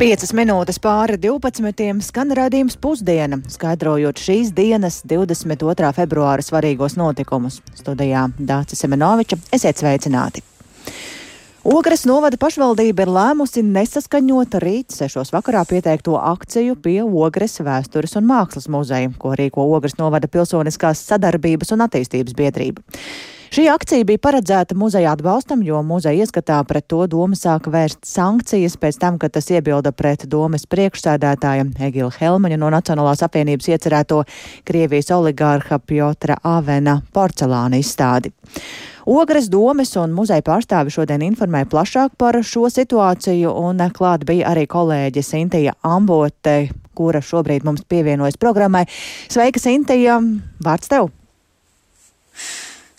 5 minūtes pāri 12. skan raidījums pusdiena, skaidrojot šīs dienas 22. februāra svarīgos notikumus. Studijā Dācis Semenoviča, esiet sveicināti! Ogres novada pašvaldība ir lēmusi nesaskaņot rīt sešos vakarā pieteikto akciju pie Ogres vēstures un mākslas muzeja, ko rīko Ogres novada Pilsoniskās sadarbības un attīstības biedrība. Šī akcija bija paredzēta muzeja atbalstam, jo muzeja ieskatā pret to doma sāka vērst sankcijas pēc tam, kad tas iebilda pret domas priekšsēdētāja Egila Helmaņa no Nacionālās apvienības iecerēto Krievijas oligārha Pjotra Avena porcelāna izstādi. Ogres domes un muzeja pārstāvi šodien informēja plašāk par šo situāciju, un klāt bija arī kolēģe Sintija Ambote, kura šobrīd mums pievienojas programmai. Sveika, Sintija! Vārds tev!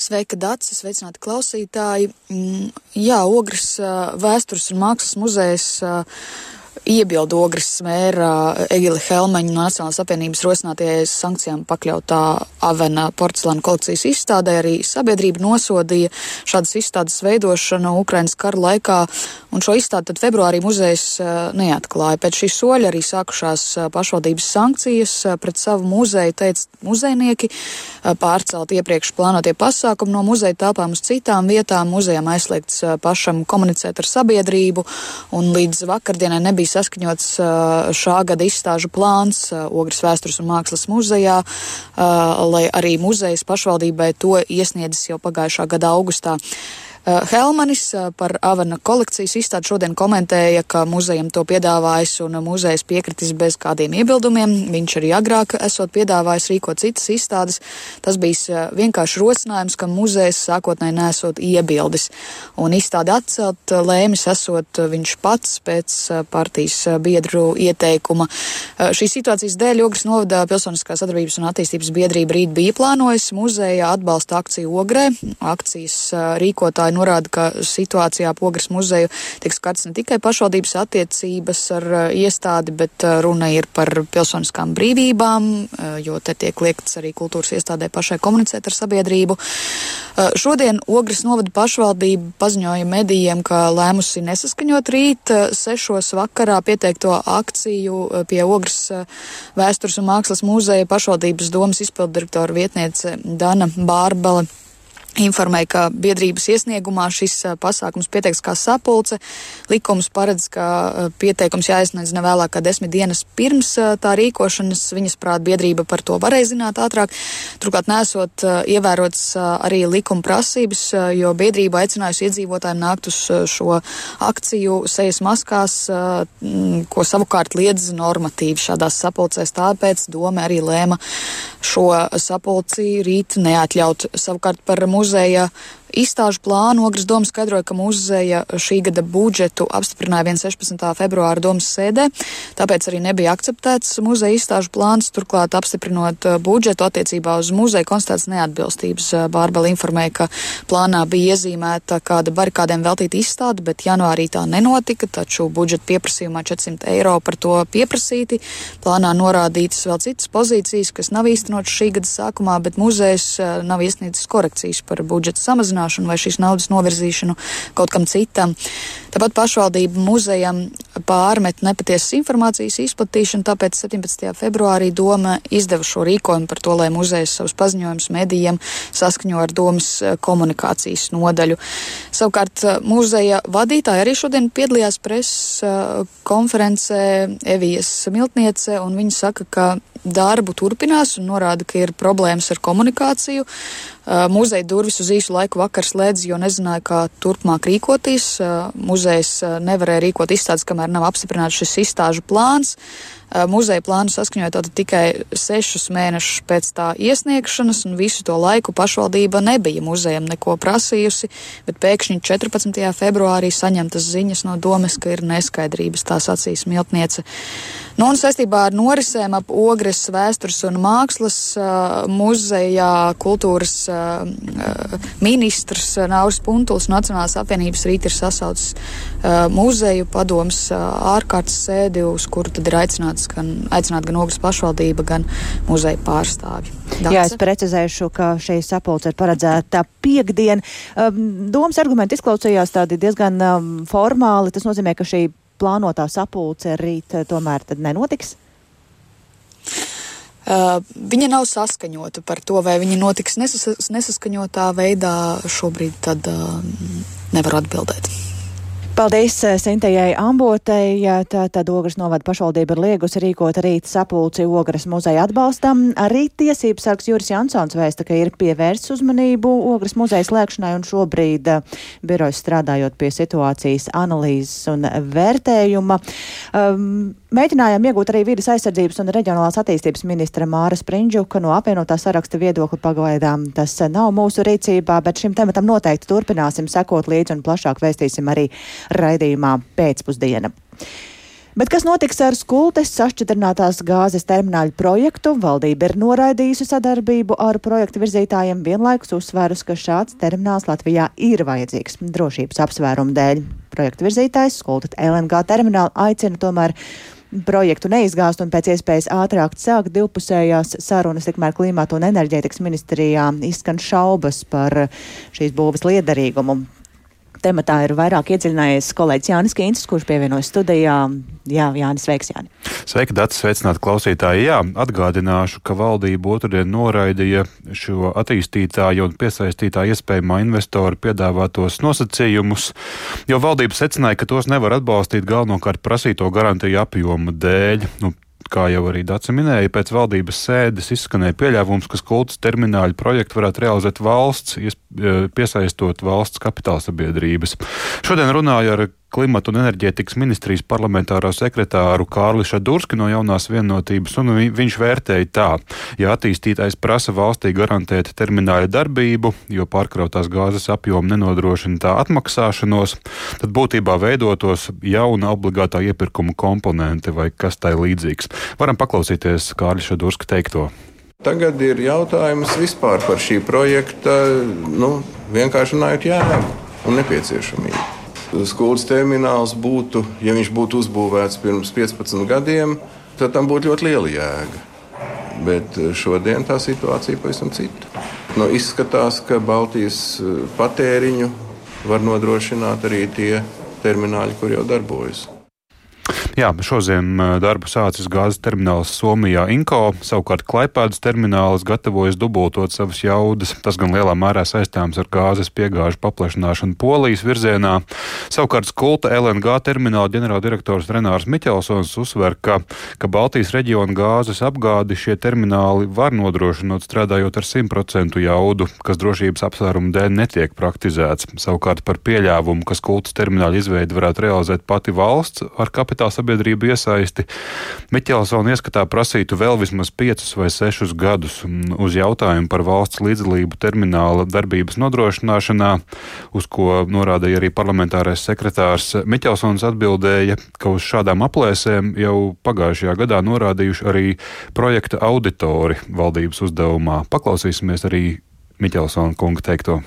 Sveika, Dārcis, sveicināti klausītāji. Mm, jā, Ogres vēstures un mākslas muzejs iebildu Ogres smēra Egila Helmeņa no Nacionālās apvienības rosinātajai sankcijām pakļautā Avena porcelāna kolekcijas izstādē. Arī sabiedrība nosodīja šādas izstādes veidošanu Ukrainas kara laikā, un šo izstādi tad februārī muzejs neatklāja. Pēc šī soļa arī sākušās pašvaldības sankcijas pret savu muzeju, teica muzejnieki, pārcelt iepriekš plānotie pasākumi no muzeja tāpām uz citām vietām, muzejam aizliegts pašam komunicēt ar sabiedrību, un līdz vakardienai nebija saskaņots šā gada izstāžu plāns Ogres vēstures un mākslas muzejā, lai arī muzejas pašvaldībai to iesniedzis jau pagājušā gada augustā. Eh, Helmanis eh, par Avana kolekcijas izstādi šodien komentēja, ka muzejam to piedāvājis un muzejs piekritis bez kādiem iebildumiem. Viņš arī agrāk esot piedāvājis rīkot citas izstādes. Tas bija eh, vienkārši rosinājums, ka muzejs sākotnēji nesot iebildis. Un izstādi atcelt lēmis esot viņš pats pēc partijas biedru ieteikuma. Šīs situācijas dēļ Ogres novada Pilsoniskā sadarbības un attīstības biedrība rīt bija plānojis muzeja atbalsta akciju Ogrē. Akcijas rīkotāji Vadītāji norāda, ka situācijā Pogras muzeju tiek skats ne tikai pašvaldības attiecības ar uh, iestādi, bet uh, runa ir par pilsoniskām brīvībām, uh, jo te tiek liekts arī kultūras iestādē pašai komunicēt ar sabiedrību. Šodien Ogres novada pašvaldība paziņoja medijiem, ka lēmusi nesaskaņot rīt sešos vakarā pieteikto akciju pie Ogres vēstures un mākslas muzeja pašvaldības domas izpildirektora vietniece Dana Bārbala informēja, ka biedrības iesniegumā šis pasākums pieteikts kā sapulce. Likums paredz, ka pieteikums jāiesniedz ne vēlāk kā desmit dienas pirms tā rīkošanas. Viņas prāt biedrība par to varēja zināt ātrāk. Turklāt nesot ievērots arī likuma prasības, jo biedrība aicinājusi iedzīvotājiem nākt uz šo akciju sejas maskās, ko savukārt liedz normatīvi šādās sapulcēs. Tāpēc doma arī lēma šo sapulci rīt neatļaut. Savukārt par mūsu muzeja Izstāžu plānu Ogres doma skaidroja, ka muzeja šī gada budžetu apstiprināja 16. februāra domas sēdē, tāpēc arī nebija akceptēts muzeja izstāžu plāns. Turklāt apstiprinot uh, budžetu attiecībā uz muzeju konstatēts neatbilstības. Uh, Bārbela informēja, ka plānā bija iezīmēta kāda barikādēm veltīta izstāde, bet janvārī tā nenotika, taču budžeta pieprasījumā 400 eiro par to pieprasīti. Plānā norādītas vēl citas pozīcijas, kas nav īstenotas šī gada sākumā, bet muzejs uh, nav iesniedzis korekcijas par budžeta samazinājumu samazināšanu vai šīs naudas novirzīšanu kaut kam citam. Tāpat pašvaldība muzejam pārmet nepatiesas informācijas izplatīšanu, tāpēc 17. februārī doma izdeva šo rīkojumu par to, lai muzejs savus paziņojumus medijiem saskaņo ar domas eh, komunikācijas nodaļu. Savukārt eh, muzeja vadītāji arī šodien piedalījās preses eh, konferencē Evijas Miltniece, un viņi saka, ka darbu turpinās un norāda, ka ir problēmas ar komunikāciju. Muzeja durvis uz īsu laiku vakar slēdz, jo nezināja, kā turpmāk rīkoties. Muzejs nevarēja rīkot izstādes, kamēr nav apstiprināts šis izstāžu plāns. Muzeja plānu saskaņoja tātad tikai sešus mēnešus pēc tā iesniegšanas, un visu to laiku pašvaldība nebija muzejam neko prasījusi, bet pēkšņi 14. februārī saņemtas ziņas no domes, ka ir neskaidrības, tā sacīs Miltniece. Nu, un saistībā ar norisēm ap Ogres vēstures un mākslas uh, muzejā kultūras uh, ministrs Nauris Puntuls Nacionālās apvienības rīt ir sasaucis uh, muzeju padoms uh, ārkārtas sēdi, uz kuru tad ir aicināts gan, aicināt gan Ogres pašvaldība, gan muzeja pārstāvji. Dace? Jā, es precizēšu, ka šī sapulce ir paredzēta piekdien. Um, domas argumenti izklausījās tādi diezgan um, formāli. Tas nozīmē, ka šī plānotā sapulce rīt tomēr nenotiks? Uh, viņa nav saskaņota par to, vai viņa notiks nesas nesaskaņotā veidā. Šobrīd tad uh, nevaru atbildēt. Paldies eh, Sintējai Ambotei. Tātad Ogres novada pašvaldība ir liegusi rīkot rīt sapulci Ogres muzeja atbalstam. Arī tiesības sargs Juris Jansons vēsta, ka ir pievērsts uzmanību Ogres muzeja slēgšanai un šobrīd uh, birojas strādājot pie situācijas analīzes un vērtējuma. Um, mēģinājām iegūt arī vidas aizsardzības un reģionālās attīstības ministra Māra Sprindžuka no apvienotā saraksta viedokļa pagaidām. Tas nav mūsu rīcībā, bet šim tematam noteikti turpināsim sekot līdzi un plašāk vēstīsim arī raidījumā pēcpusdiena. Bet kas notiks ar skultes sašķidrinātās gāzes termināļu projektu? Valdība ir noraidījusi sadarbību ar projektu virzītājiem, vienlaikus uzsvērus, ka šāds termināls Latvijā ir vajadzīgs drošības apsvērumu dēļ. Projektu virzītājs skultet LNG terminālu aicina tomēr projektu neizgāzt un pēc iespējas ātrāk sākt divpusējās sarunas, tikmēr klimata un enerģētikas ministrijā izskan šaubas par šīs būves liederīgumu tematā ir vairāk iedziļinājies kolēģis Jānis Kīncis, kurš pievienojas studijā. Jā, Jānis, sveiks, Jāni. Sveiki, Dats, sveicināti klausītāji. Jā, atgādināšu, ka valdība otrdien noraidīja šo attīstītāju un piesaistītā iespējamā investoru piedāvātos nosacījumus, jo valdība secināja, ka tos nevar atbalstīt galvenokārt prasīto garantiju apjomu dēļ. Nu, Kā jau arī Dārsa minēja, pēc valdības sēdes izskanēja pieļāvums, ka skultas termināļu projektu varētu realizēt valsts, e, piesaistot valsts kapitāla sabiedrības. Šodien runāju ar klimata un enerģētikas ministrijas parlamentāro sekretāru Kārli Šadurski no jaunās vienotības, un viņš vērtēja tā, ja attīstītājs prasa valstī garantēt termināļa darbību, jo pārkrautās gāzes apjomu nenodrošina tā atmaksāšanos, tad būtībā veidotos jauna obligātā iepirkuma komponente vai kas tai līdzīgs. Varam paklausīties Kārļa Šadurska teikto. Tagad ir jautājums vispār par šī projekta, nu, vienkārši runājot, jēgu un nepieciešamību. Skolas termināls būtu, ja viņš būtu uzbūvēts pirms 15 gadiem, tad tam būtu ļoti liela jēga. Bet eh, šodien tā situācija ir pavisam cita. Nu, izskatās, ka Baltijas eh, patēriņu var nodrošināt arī tie termināļi, kur jau darbojas. Jā, šodien darbu sācis gāzes termināls Somijā Inko, savukārt Klaipēdas termināls gatavojas dubultot savas jaudas. Tas gan lielā mērā saistāms ar gāzes piegāžu paplašināšanu Polijas virzienā. Savukārt Skulta LNG termināla ģenerāldirektors Renārs Miķelsons uzsver, ka, ka Baltijas reģiona gāzes apgādi šie termināli var nodrošinot strādājot ar 100% jaudu, kas drošības apsvērumu dēļ netiek praktizēts. Savukārt par pieļāvumu, ka Skultas termināla izveidi varētu realizēt pati valsts ar kapitāla sabiedrību iesaisti. Miķelsona ieskatā prasītu vēl vismaz 5 vai 6 gadus uz jautājumu par valsts līdzdalību termināla darbības nodrošināšanā, uz ko norādīja arī parlamentārais sekretārs Miķelsons atbildēja, ka uz šādām aplēsēm jau pagājušajā gadā norādījuši arī projekta auditori valdības uzdevumā. Paklausīsimies arī Miķelsona kunga teikto.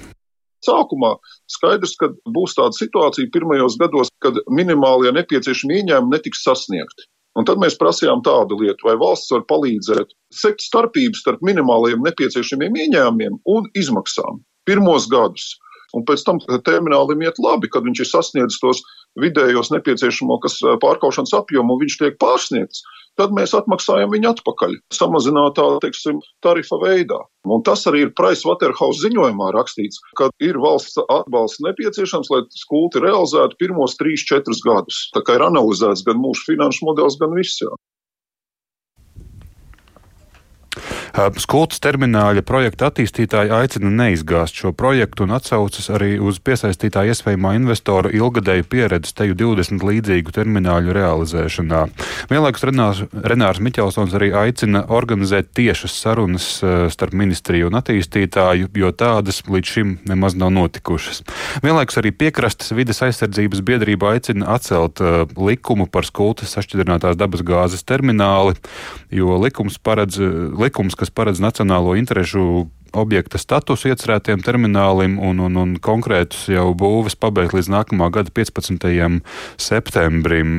Sākumā skaidrs, ka būs tāda situācija pirmajos gados, kad minimālie nepieciešami ieņēmumi netiks sasniegti. Un tad mēs prasījām tādu lietu, vai valsts var palīdzēt sekt starpību starp minimālajiem nepieciešamiem ieņēmumiem un izmaksām pirmos gadus. Un pēc tam terminālim iet labi, kad viņš ir sasniedzis tos vidējos nepieciešamo pārkaušanas apjomu, un viņš tiek pārsniegts tad mēs atmaksājam viņu atpakaļ samazinātā teiksim, tarifa veidā. Un tas arī ir Pricewaterhouse ziņojumā rakstīts, ka ir valsts atbalsts nepieciešams, lai skulti realizētu pirmos 3-4 gadus. Tā kā ir analizēts gan mūsu finanšu modelis, gan viss. Jā. Skultas termināļa projekta attīstītāji aicina neizgāzt šo projektu un atsaucas arī uz piesaistītā iespējamā investora ilgadēju pieredzi teju 20 līdzīgu termināļu realizēšanā. Vienlaikus Renārs, Renārs Miķelsons arī aicina organizēt tiešas sarunas starp ministriju un attīstītāju, jo tādas līdz šim nemaz nav notikušas. Vienlaikus arī piekrastes vides aizsardzības biedrība aicina atcelt uh, likumu par skultas sašķidrinātās dabas gāzes termināli, jo likums paredz, likums, kas paredz nacionālo interešu objekta statusu iecerētiem terminālim un, un, un konkrētus jau būvis pabeigt līdz nākamā gada 15. septembrim.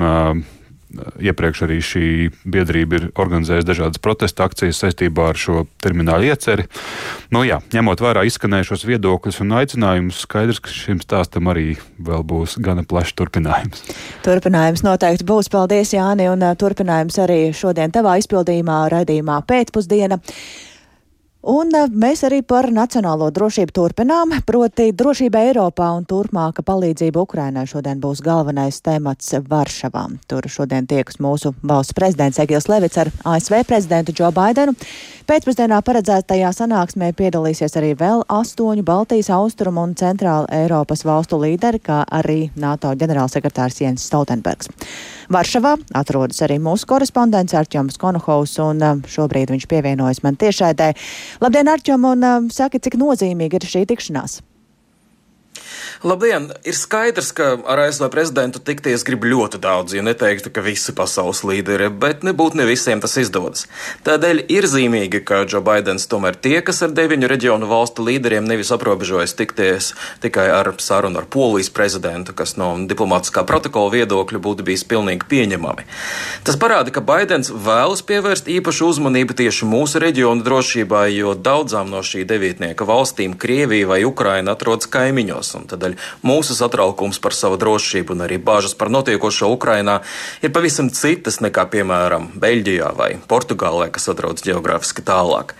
Iepriekš arī šī biedrība ir organizējusi dažādas protesta akcijas saistībā ar šo terminālu ieceri. Nu, jā, ņemot vērā izskanējušos viedokļus un aicinājumus, skaidrs, ka šim stāstam arī vēl būs gana plašs turpinājums. Turpinājums noteikti būs. Paldies, Jāni, un turpinājums arī šodien tavā izpildījumā raidījumā pēcpusdiena. Un eh, mēs arī par nacionālo drošību turpinām, proti drošība Eiropā un turpmāka palīdzība Ukrainai šodien būs galvenais temats Varšavā. Tur šodien tiekas mūsu valsts prezidents Egils Levits ar ASV prezidentu Džo Baidenu. Pēcpusdienā paredzētajā sanāksmē piedalīsies arī vēl astoņu Baltijas, Austrumu un Centrāla Eiropas valstu līderi, kā arī NATO ģenerālsekretārs Jens Stoltenbergs. Varšavā atrodas arī mūsu korespondents Arčoms Konohovs, un um, šobrīd viņš pievienojas man tiešraidē. Labdien, Arčom, un um, saki, cik nozīmīgi ir šī tikšanās? Labdien! Ir skaidrs, ka ar ASV prezidentu tikties grib ļoti daudz, ja neteiktu, ka visi pasaules līderi, bet nebūtu ne visiem tas izdodas. Tādēļ ir zīmīgi, ka Džo Baidens tomēr tiekas ar deviņu reģionu valstu līderiem, nevis aprobežojas tikties tikai ar sarunu ar Polijas prezidentu, kas no diplomātiskā protokola viedokļa būtu bijis pilnīgi pieņemami. Tas parāda, ka Baidens vēlas pievērst īpašu uzmanību tieši mūsu reģionu drošībai, jo daudzām no šī devītnieka valstīm Krievija vai Ukraina atrodas kaimiņos, un tādēļ mūsu satraukums par savu drošību un arī bāžas par notiekošo Ukrainā ir pavisam citas nekā, piemēram, Beļģijā vai Portugālē, kas atrodas geogrāfiski tālāk.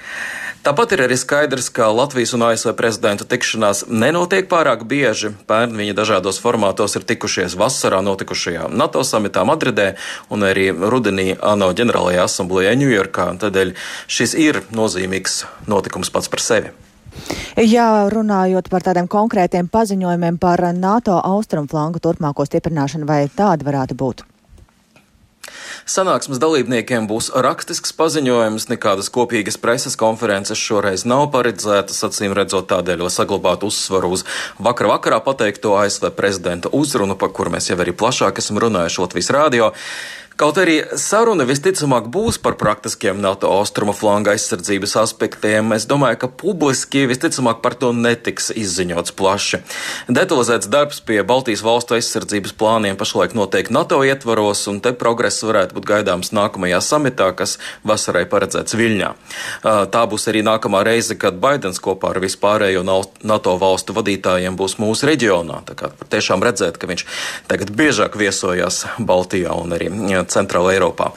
Tāpat ir arī skaidrs, ka Latvijas un ASV prezidentu tikšanās nenotiek pārāk bieži. Pērn viņi dažādos formātos ir tikušies vasarā notikušajā NATO samitā Madridē un arī rudenī ANO ģenerālajā asamblējā Ņujorkā. Tādēļ šis ir nozīmīgs notikums pats par sevi. Jā, runājot par tādiem konkrētiem paziņojumiem par NATO austrumflangu turpmāko stiprināšanu, vai tāda varētu būt? Sanāksmes dalībniekiem būs rakstisks paziņojums, nekādas kopīgas preses konferences šoreiz nav paredzētas, acīm redzot tādēļ, lai saglabātu uzsvaru uz vakar vakarā pateikto ASV prezidenta uzrunu, par kuru mēs jau arī plašāk esam runājuši Latvijas rādio. Kaut arī saruna visticamāk būs par praktiskiem NATO austrumu flanga aizsardzības aspektiem, es domāju, ka publiski visticamāk par to netiks izziņots plaši. Detalizēts darbs pie Baltijas valstu aizsardzības plāniem pašlaik notiek NATO ietvaros, un te progress varētu būt gaidāms nākamajā samitā, kas vasarai paredzēts Viļņā. Tā būs arī nākamā reize, kad Baidens kopā ar vispārējo NATO valstu vadītājiem būs mūsu reģionā. Tā kā tiešām redzēt, ka viņš tagad biežāk viesojās Baltijā un arī Centrāla Eiropā.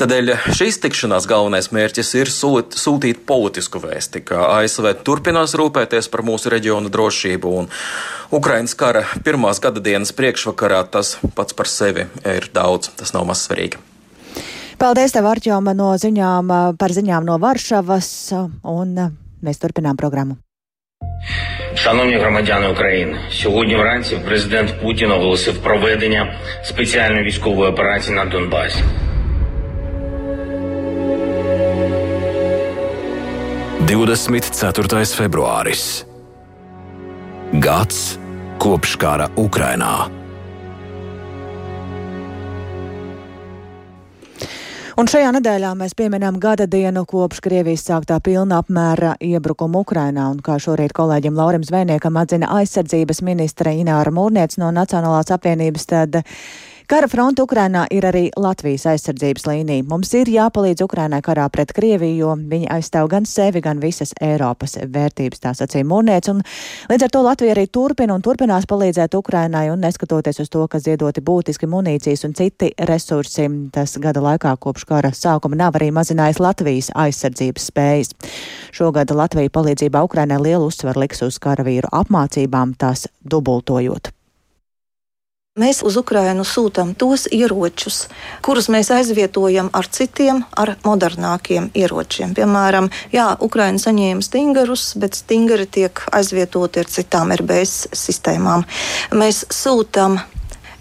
Tādēļ šīs tikšanās galvenais mērķis ir sūtīt politisku vēsti, ka ASV turpinās rūpēties par mūsu reģionu drošību un Ukrainas kara pirmās gada dienas priekšvakarā tas pats par sevi ir daudz, tas nav maz svarīgi. Paldies tev, Arķoma, no ziņām par ziņām no Varšavas, un mēs turpinām programmu. Шановні громадяни України, сьогодні вранці президент Путін оголосив проведення спеціальної військової операції на Донбасі. Divdesmit ceturtais februāris. Gads kopš kara Ukrainā. Un šajā nedēļā mēs pieminam gada dienu kopš Krievijas sāktā pilna apmēra iebrukuma Ukrainā, un kā šorīt kolēģim Laurim Zvēniekam atzina aizsardzības ministre Ināra Mūrniec no Nacionālās apvienības, tad Kara fronte Ukrainā ir arī Latvijas aizsardzības līnija. Mums ir jāpalīdz Ukrainai karā pret Krieviju, jo viņi aizstāv gan sevi, gan visas Eiropas vērtības, tā sacīja Mūrniec. Un līdz ar to Latvija arī turpina un turpinās palīdzēt Ukrainai, un neskatoties uz to, ka ziedoti būtiski munīcijas un citi resursi, tas gada laikā kopš kara sākuma nav arī mazinājis Latvijas aizsardzības spējas. Šogad Latvija palīdzībā Ukrainai lielu uzsvaru liks uz karavīru apmācībām, tās dubultojot. Mēs uz Ukrajinu sūtām tos ieročus, kurus mēs aizvietojam ar citiem, ar modernākiem ieročiem. Piemēram, jā, Ukraina saņēma stingrus, bet stingri tiek aizvietoti ar citām RBS sistēmām. Mēs sūtām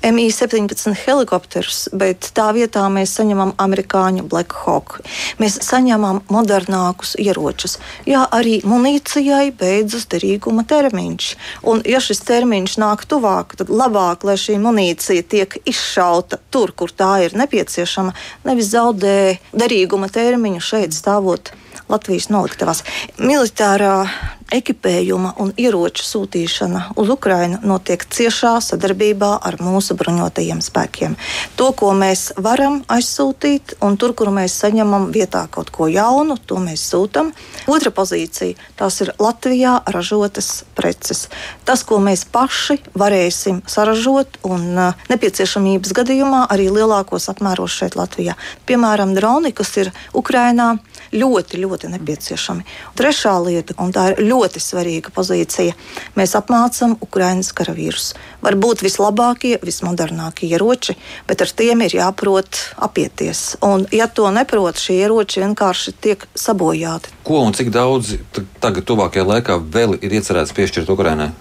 MI-17 helikopterus, bet tā vietā mēs saņemam amerikāņu Black Hawk. Mēs saņemam modernākus ieročus. Jā, arī munīcijai beidzas derīguma termiņš. Un, ja šis termiņš nāk tuvāk, tad labāk, lai šī munīcija tiek izšauta tur, kur tā ir nepieciešama, nevis zaudē derīguma termiņu šeit stāvot Latvijas noliktavās. Militārā ekipējuma un ieroču sūtīšana uz Ukrajinu notiek ciešā sadarbībā ar mūsu bruņotajiem spēkiem. To, ko mēs varam aizsūtīt, un tur, kur mēs saņemam vietā kaut ko jaunu, to mēs sūtām. Otra pozīcija - tās ir Latvijā ražotas preces. Tas, ko mēs paši varēsim saražot un nepieciešamības gadījumā arī lielākos apmēros šeit Latvijā. Piemēram, droni, kas ir Ukrainā ļoti, ļoti nepieciešami. Trešā lieta, un tā ir ļoti svarīga pozīcija, mēs apmācām Ukraiņas karavīrus. Varbūt vislabākie, vismodernākie ieroči, bet ar tiem ir jāprot apieties. Un, ja to neprot, šie ieroči vienkārši tiek sabojāti. Ko un cik daudz tagad, tuvākajā laikā, vēl ir iecerēts piešķirt Ukraiņai?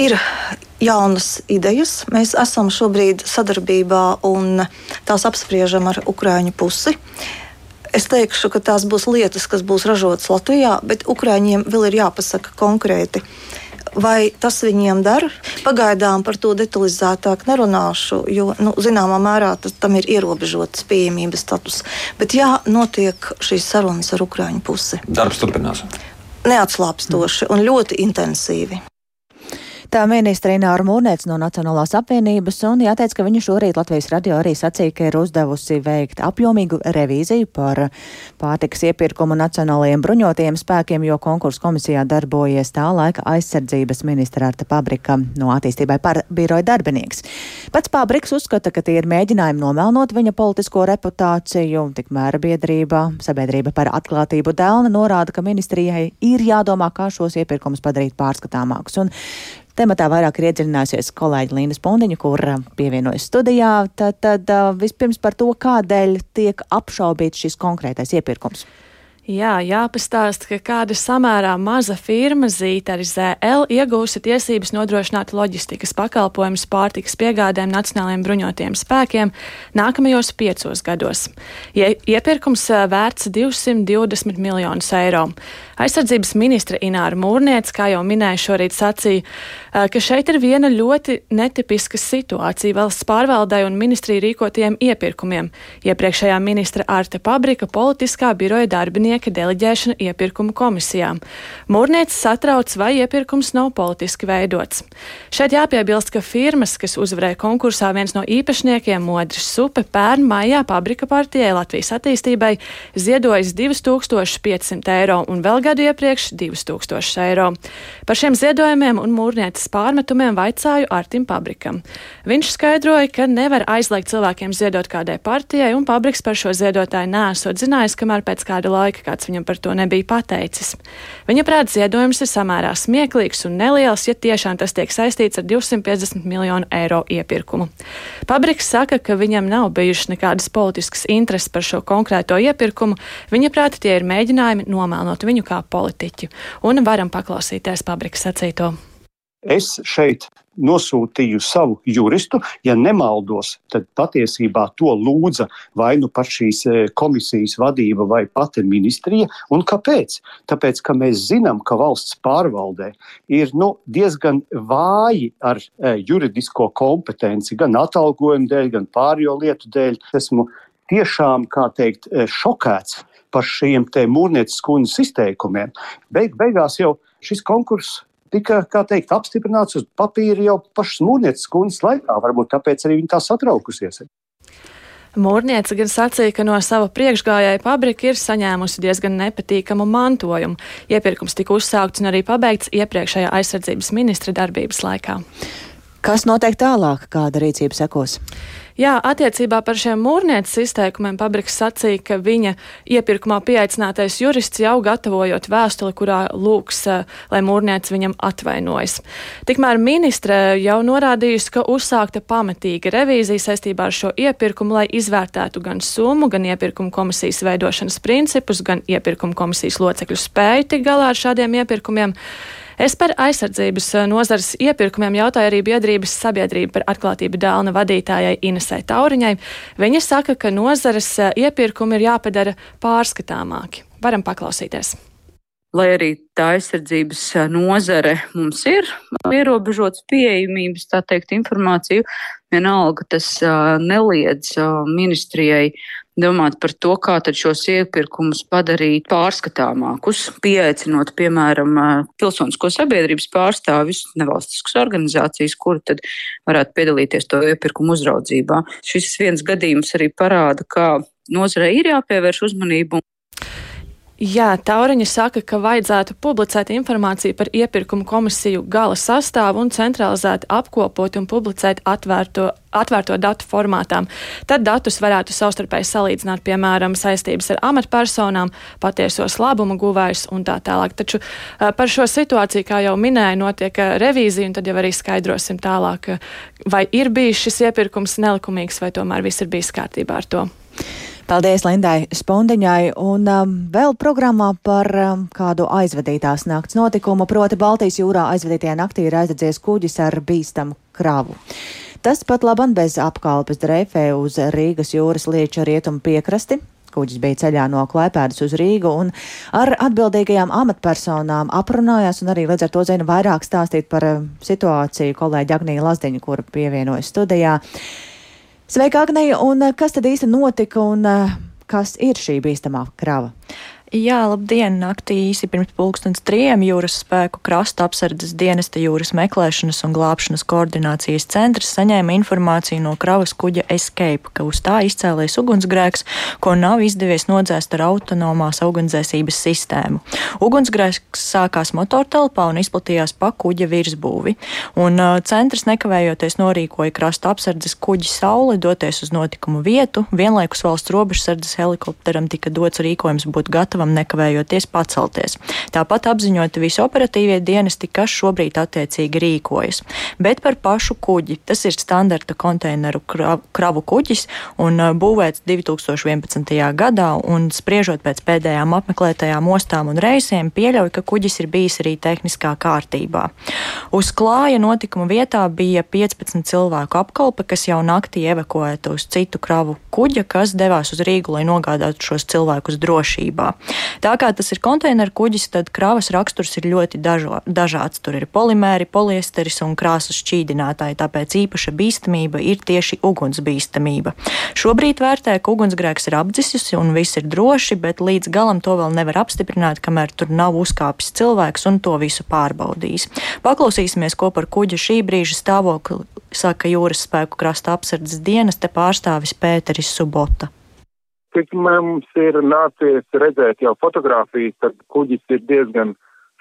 Ir jaunas idejas. Mēs esam šobrīd sadarbībā un tās apspriežam ar Ukrāņu pusi. Es teikšu, ka tās būs lietas, kas būs ražotas Latvijā, bet Ukrāņiem vēl ir jāpasaka konkrēti. Vai tas viņiem dara? Pagaidām par to detalizētāk nerunāšu, jo nu, zināmā mērā tam ir ierobežots pieejamības status. Bet jā, notiek šīs sarunas ar Ukrāņu pusi. Darbs turpinās. Neatslāpstoši un ļoti intensīvi. Tā ministra Ināra Mūrnēca no Nacionālās apvienības un jāteic, ka viņa šorīt Latvijas radio arī sacīja, ka ir uzdevusi veikt apjomīgu revīziju par pārtikas iepirkumu nacionālajiem bruņotajiem spēkiem, jo konkursu komisijā darbojies tā laika aizsardzības ministra Arta Pabrika no attīstībai par biroja darbinieks. Pats Pabriks uzskata, ka tie ir mēģinājumi nomelnot viņa politisko reputāciju, tikmēr biedrība, sabiedrība par atklātību dēlna norāda, ka ministrijai ir jādomā, kā šos iepirkumus padarīt pārskatāmākus. Un Tematā vairāk ir iedziļinājusies kolēģi Līna Spundiņa, kur pievienojas studijā. Tad, tad vispirms par to, kādēļ tiek apšaubīts šis konkrētais iepirkums. Jā, jāpastāsta, ka kāda samērā maza firma Zītari ZL iegūsi tiesības nodrošināt loģistikas pakalpojumus pārtikas piegādēm Nacionālajiem bruņotajiem spēkiem nākamajos piecos gados. Ie, iepirkums vērts 220 miljonus eiro. Aizsardzības ministra Ināra Mūrniec, kā jau minēju šorīt, sacīja, ka šeit ir viena ļoti netipiska situācija valsts pārvaldai un ministrija rīkotiem iepirkumiem. Iepriekšējā ministra Ārte Pabrika politiskā biroja darbinieka deleģēšana iepirkumu komisijām. Mūrniec satrauc, vai iepirkums nav politiski veidots. Šeit jāpiebilst, ka firmas, kas uzvarēja konkursā, viens no īpašniekiem Modris Supe pērn maijā Pabrika partijai Latvijas attīstībai ziedojas 2500 eiro un vēl gadu iepriekš 2000 eiro. Par šiem ziedojumiem un mūrnieces pārmetumiem vaicāju Artim Pabrikam. Viņš skaidroja, ka nevar aizliegt cilvēkiem ziedot kādai partijai, un Pabriks par šo ziedotāju nesot zinājis, kamēr pēc kāda laika kāds viņam par to nebija pateicis. Viņa prāt ziedojums ir samērā smieklīgs un neliels, ja tiešām tas tiek saistīts ar 250 miljonu eiro iepirkumu. Pabriks saka, ka viņam nav bijušas nekādas politiskas intereses par šo konkrēto iepirkumu. Viņa prāt, tie ir mēģinājumi nomēlnot viņu kā politiķu, un varam paklausīties Pabriks sacīto. Es šeit nosūtīju savu juristu. Ja nemaldos, tad patiesībā to lūdza vai nu pat šīs e, komisijas vadība, vai pati ministrija. Un kāpēc? Tāpēc, ka mēs zinām, ka valsts pārvaldē ir nu, diezgan vāji ar e, juridisko kompetenci, gan atalgojumu dēļ, gan pārējo lietu dēļ. Esmu tiešām, kā teikt, e, šokēts par šiem mūrnieces kundzes izteikumiem. Beig, beigās jau šis konkurss tika teikt, apstiprināts uz papīra jau pašas mūrnieces kundzes laikā. Varbūt tāpēc arī viņa tā satraukusies. Mūrniece gan sacīja, ka no sava priekšgājēja pabrika ir saņēmusi diezgan nepatīkamu mantojumu. Iepirkums tika uzsākts un arī pabeigts iepriekšējā aizsardzības ministra darbības laikā. Kas notiek tālāk, kāda rīcība sekos? Jā, attiecībā par šiem mūrnieces izteikumiem Pabriks sacīja, ka viņa iepirkumā pieaicinātais jurists jau gatavojot vēstuli, kurā lūgs, eh, lai mūrniece viņam atvainojas. Tikmēr ministre jau norādījusi, ka uzsākta pamatīga revīzija saistībā ar šo iepirkumu, lai izvērtētu gan summu, gan iepirkuma komisijas veidošanas principus, gan iepirkuma komisijas locekļu spēju tik galā ar šādiem iepirkumiem. Es par aizsardzības eh, nozares iepirkumiem jautāju arī biedrības sabiedrība par atklātību dēlna vadītājai Inesai Tauriņai. Viņa saka, ka nozares eh, iepirkumi ir jāpadara pārskatāmāki. Varam paklausīties lai arī tā aizsardzības eh, nozare mums ir ierobežots pieejamības, tā teikt, informāciju, vienalga tas neliedz ministrijai domāt par to, kā tad šos iepirkumus padarīt pārskatāmākus, pieaicinot, piemēram, pilsonisko sabiedrības pārstāvis, nevalstiskas organizācijas, kuri tad varētu piedalīties to iepirkumu uzraudzībā. Šis viens gadījums arī parāda, kā nozarei ir jāpievērš uzmanību. Jā, Tauriņa saka, ka vajadzētu publicēt informāciju par iepirkumu komisiju gala sastāvu un centralizēt apkopot un publicēt atvērto, atvērto datu formātām. Tad datus varētu savstarpēji salīdzināt, piemēram, saistības ar amatpersonām, patiesos labumu guvējus un tā tālāk. Taču par šo situāciju, kā jau minēju, notiek revīzija, un tad jau arī skaidrosim tālāk, vai ir bijis šis iepirkums nelikumīgs, vai tomēr viss ir bijis kārtībā ar to. Paldies Lindai Spondiņai un um, vēl programmā par um, kādu aizvadītās nakts notikumu, proti Baltijas jūrā aizvadītajā naktī ir aizdedzies kuģis ar bīstamu kravu. Tas pat laban bez apkalpes dreifē uz Rīgas jūras lieča rietumu piekrasti, Kuģis bija ceļā no Klaipēdas uz Rīgu un ar atbildīgajām amatpersonām aprunājās un arī līdz ar to zina vairāk stāstīt par uh, situāciju kolēģi Agnija Lazdiņa, kura pievienojas studijā. Sveika, Agnija, un eh, kas tad īsti notika un eh, kas ir šī bīstamā krava? Jā, labdien! Naktī īsi pirms pulkstens trijiem jūras spēku krasta apsardzes dienesta jūras meklēšanas un glābšanas koordinācijas centrs saņēma informāciju no kravas kuģa Escape, ka uz tā izcēlējis ugunsgrēks, ko nav izdevies nodzēst ar autonomās ugunsdzēsības sistēmu. Ugunsgrēks sākās motortelpā un izplatījās pa kuģa virsbūvi, un uh, centrs nekavējoties norīkoja krasta apsardzes kuģi Sauli doties uz notikumu vietu, vienlaikus valsts robežsardzes helikopteram tika dots rīkojums būt gatavam gatavam nekavējoties pacelties. Tāpat apziņoti visi operatīvie dienesti, kas šobrīd attiecīgi rīkojas. Bet par pašu kuģi. Tas ir standarta konteineru kravu kuģis un uh, būvēts 2011. gadā, un spriežot pēc pēdējām apmeklētajām ostām un reisiem, pieļauj, ka kuģis ir bijis arī tehniskā kārtībā. Uz klāja notikuma vietā bija 15 cilvēku apkalpe, kas jau naktī evakuēta uz citu kravu kuģa, kas devās uz Rīgu, lai nogādātu šos cilvēkus drošībā. Tā kā tas ir konteineru kuģis, tad kravas raksturs ir ļoti dažo, dažāds. Tur ir polimēri, poliesteris un krāsas šķīdinātāji, tāpēc īpaša bīstamība ir tieši ugunsbīstamība. Šobrīd vērtē, ka ugunsgrēks ir apdzisis un viss ir droši, bet līdz galam to vēl nevar apstiprināt, kamēr tur nav uzkāpis cilvēks un to visu pārbaudījis. Paklausīsimies, ko par kuģa šī brīža stāvokli saka jūras spēku krasta apsardzes dienas te pārstāvis Pēteris Subota. Cik mums ir nācies redzēt jau fotografijas, tad kuģis ir diezgan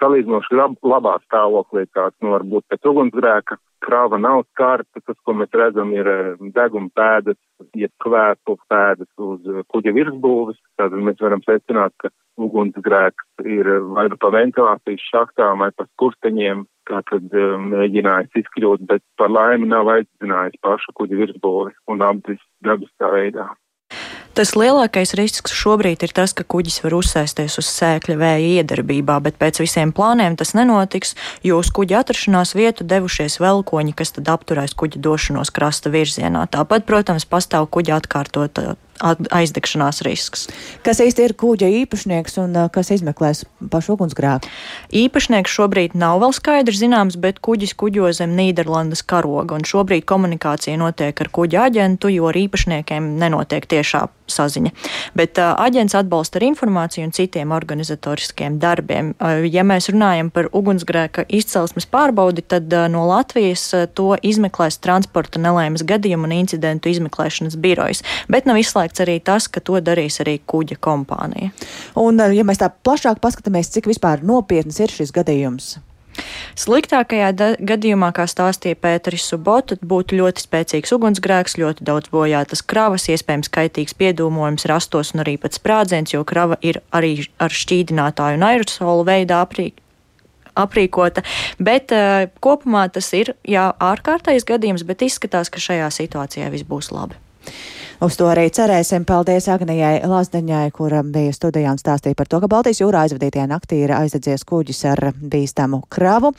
salīdzinoši lab, labā stāvoklī, kāds nu varbūt pēc ugunsgrēka. Krāva nav skarta, tas, ko mēs redzam, ir eh, deguma pēdas, iet kvēpu pēdas uz kuģa virsbūves. Tad mēs varam secināt, ka ugunsgrēks ir vai nu pa ventilācijas šaktām vai pa skursteņiem, kā tad eh, mēģinājis izkļūt, bet par laimi nav aicinājis pašu kuģa virsbūvi un apdis dabiskā veidā. Tas lielākais risks šobrīd ir tas, ka kuģis var uzsēsties uz sēkļa vēja iedarbībā, bet pēc visiem plāniem tas nenotiks, jo uz kuģa atrašanās vietu devušies velkoņi, kas tad apturēs kuģa došanos krasta virzienā. Tāpat, protams, pastāv kuģa atkārtota aizdegšanās risks. Kas īsti ir kuģa īpašnieks un kas izmeklēs pašu ugunsgrēku? Īpašnieks šobrīd nav vēl skaidrs zināms, bet kuģis kuģo zem Nīderlandes karoga, un šobrīd komunikācija notiek ar kuģa aģentu, jo ar īpašniekiem nenotiek tiešā saziņa. Bet uh, aģents atbalsta ar informāciju un citiem organizatoriskiem darbiem. Uh, ja mēs runājam par ugunsgrēka izcelsmes pārbaudi, tad uh, no Latvijas uh, to izmeklēs transporta nelēmas gadījumu un incidentu izmeklēšanas birojas. Bet nav izslēgts izslēgts arī tas, ka to darīs arī kuģa kompānija. Un, eh, ja mēs tā plašāk paskatāmies, cik vispār nopietns ir šis gadījums? Sliktākajā gadījumā, kā stāstīja Pēteris Subota, būtu ļoti spēcīgs ugunsgrēks, ļoti daudz bojātas kravas, iespējams kaitīgs piedūmojums rastos un arī pat sprādziens, jo krava ir arī ar šķīdinātāju un aerosolu veidā aprīkota aprīkota. Bet uh, kopumā tas ir jā, ārkārtējs gadījums, bet izskatās, ka šajā situācijā viss būs labi. Uz to arī cerēsim. Paldies Agnijai Lazdeņai, kura bija studijā un stāstīja par to, ka Baltijas jūrā aizvadītajā naktī ir aizdedzies kuģis ar bīstamu kravu.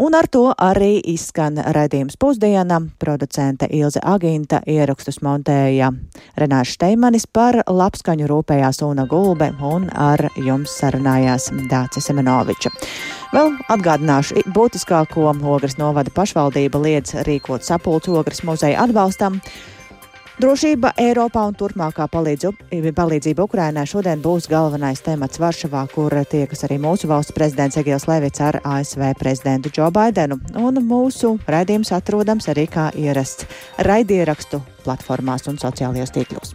Un ar to arī izskan raidījums pusdiena. Producente Ilze Aginta ierakstus montēja Renāša Steimanis par labskaņu rūpējās Una Gulbe un ar jums sarunājās Dācis Semenoviča. Vēl atgādināšu būtiskāko ogres novada pašvaldība liedz rīkot sapulcu ogres muzeja atbalstam. Drošība Eiropā un turpmākā palīdzība, palīdzība Ukrainai šodien būs galvenais temats Varšavā, kur tiekas arī mūsu valsts prezidents Egils Levits ar ASV prezidentu Džo Baidenu. Un mūsu raidījums atrodams arī kā ierasts raidierakstu platformās un sociālajos tīklos.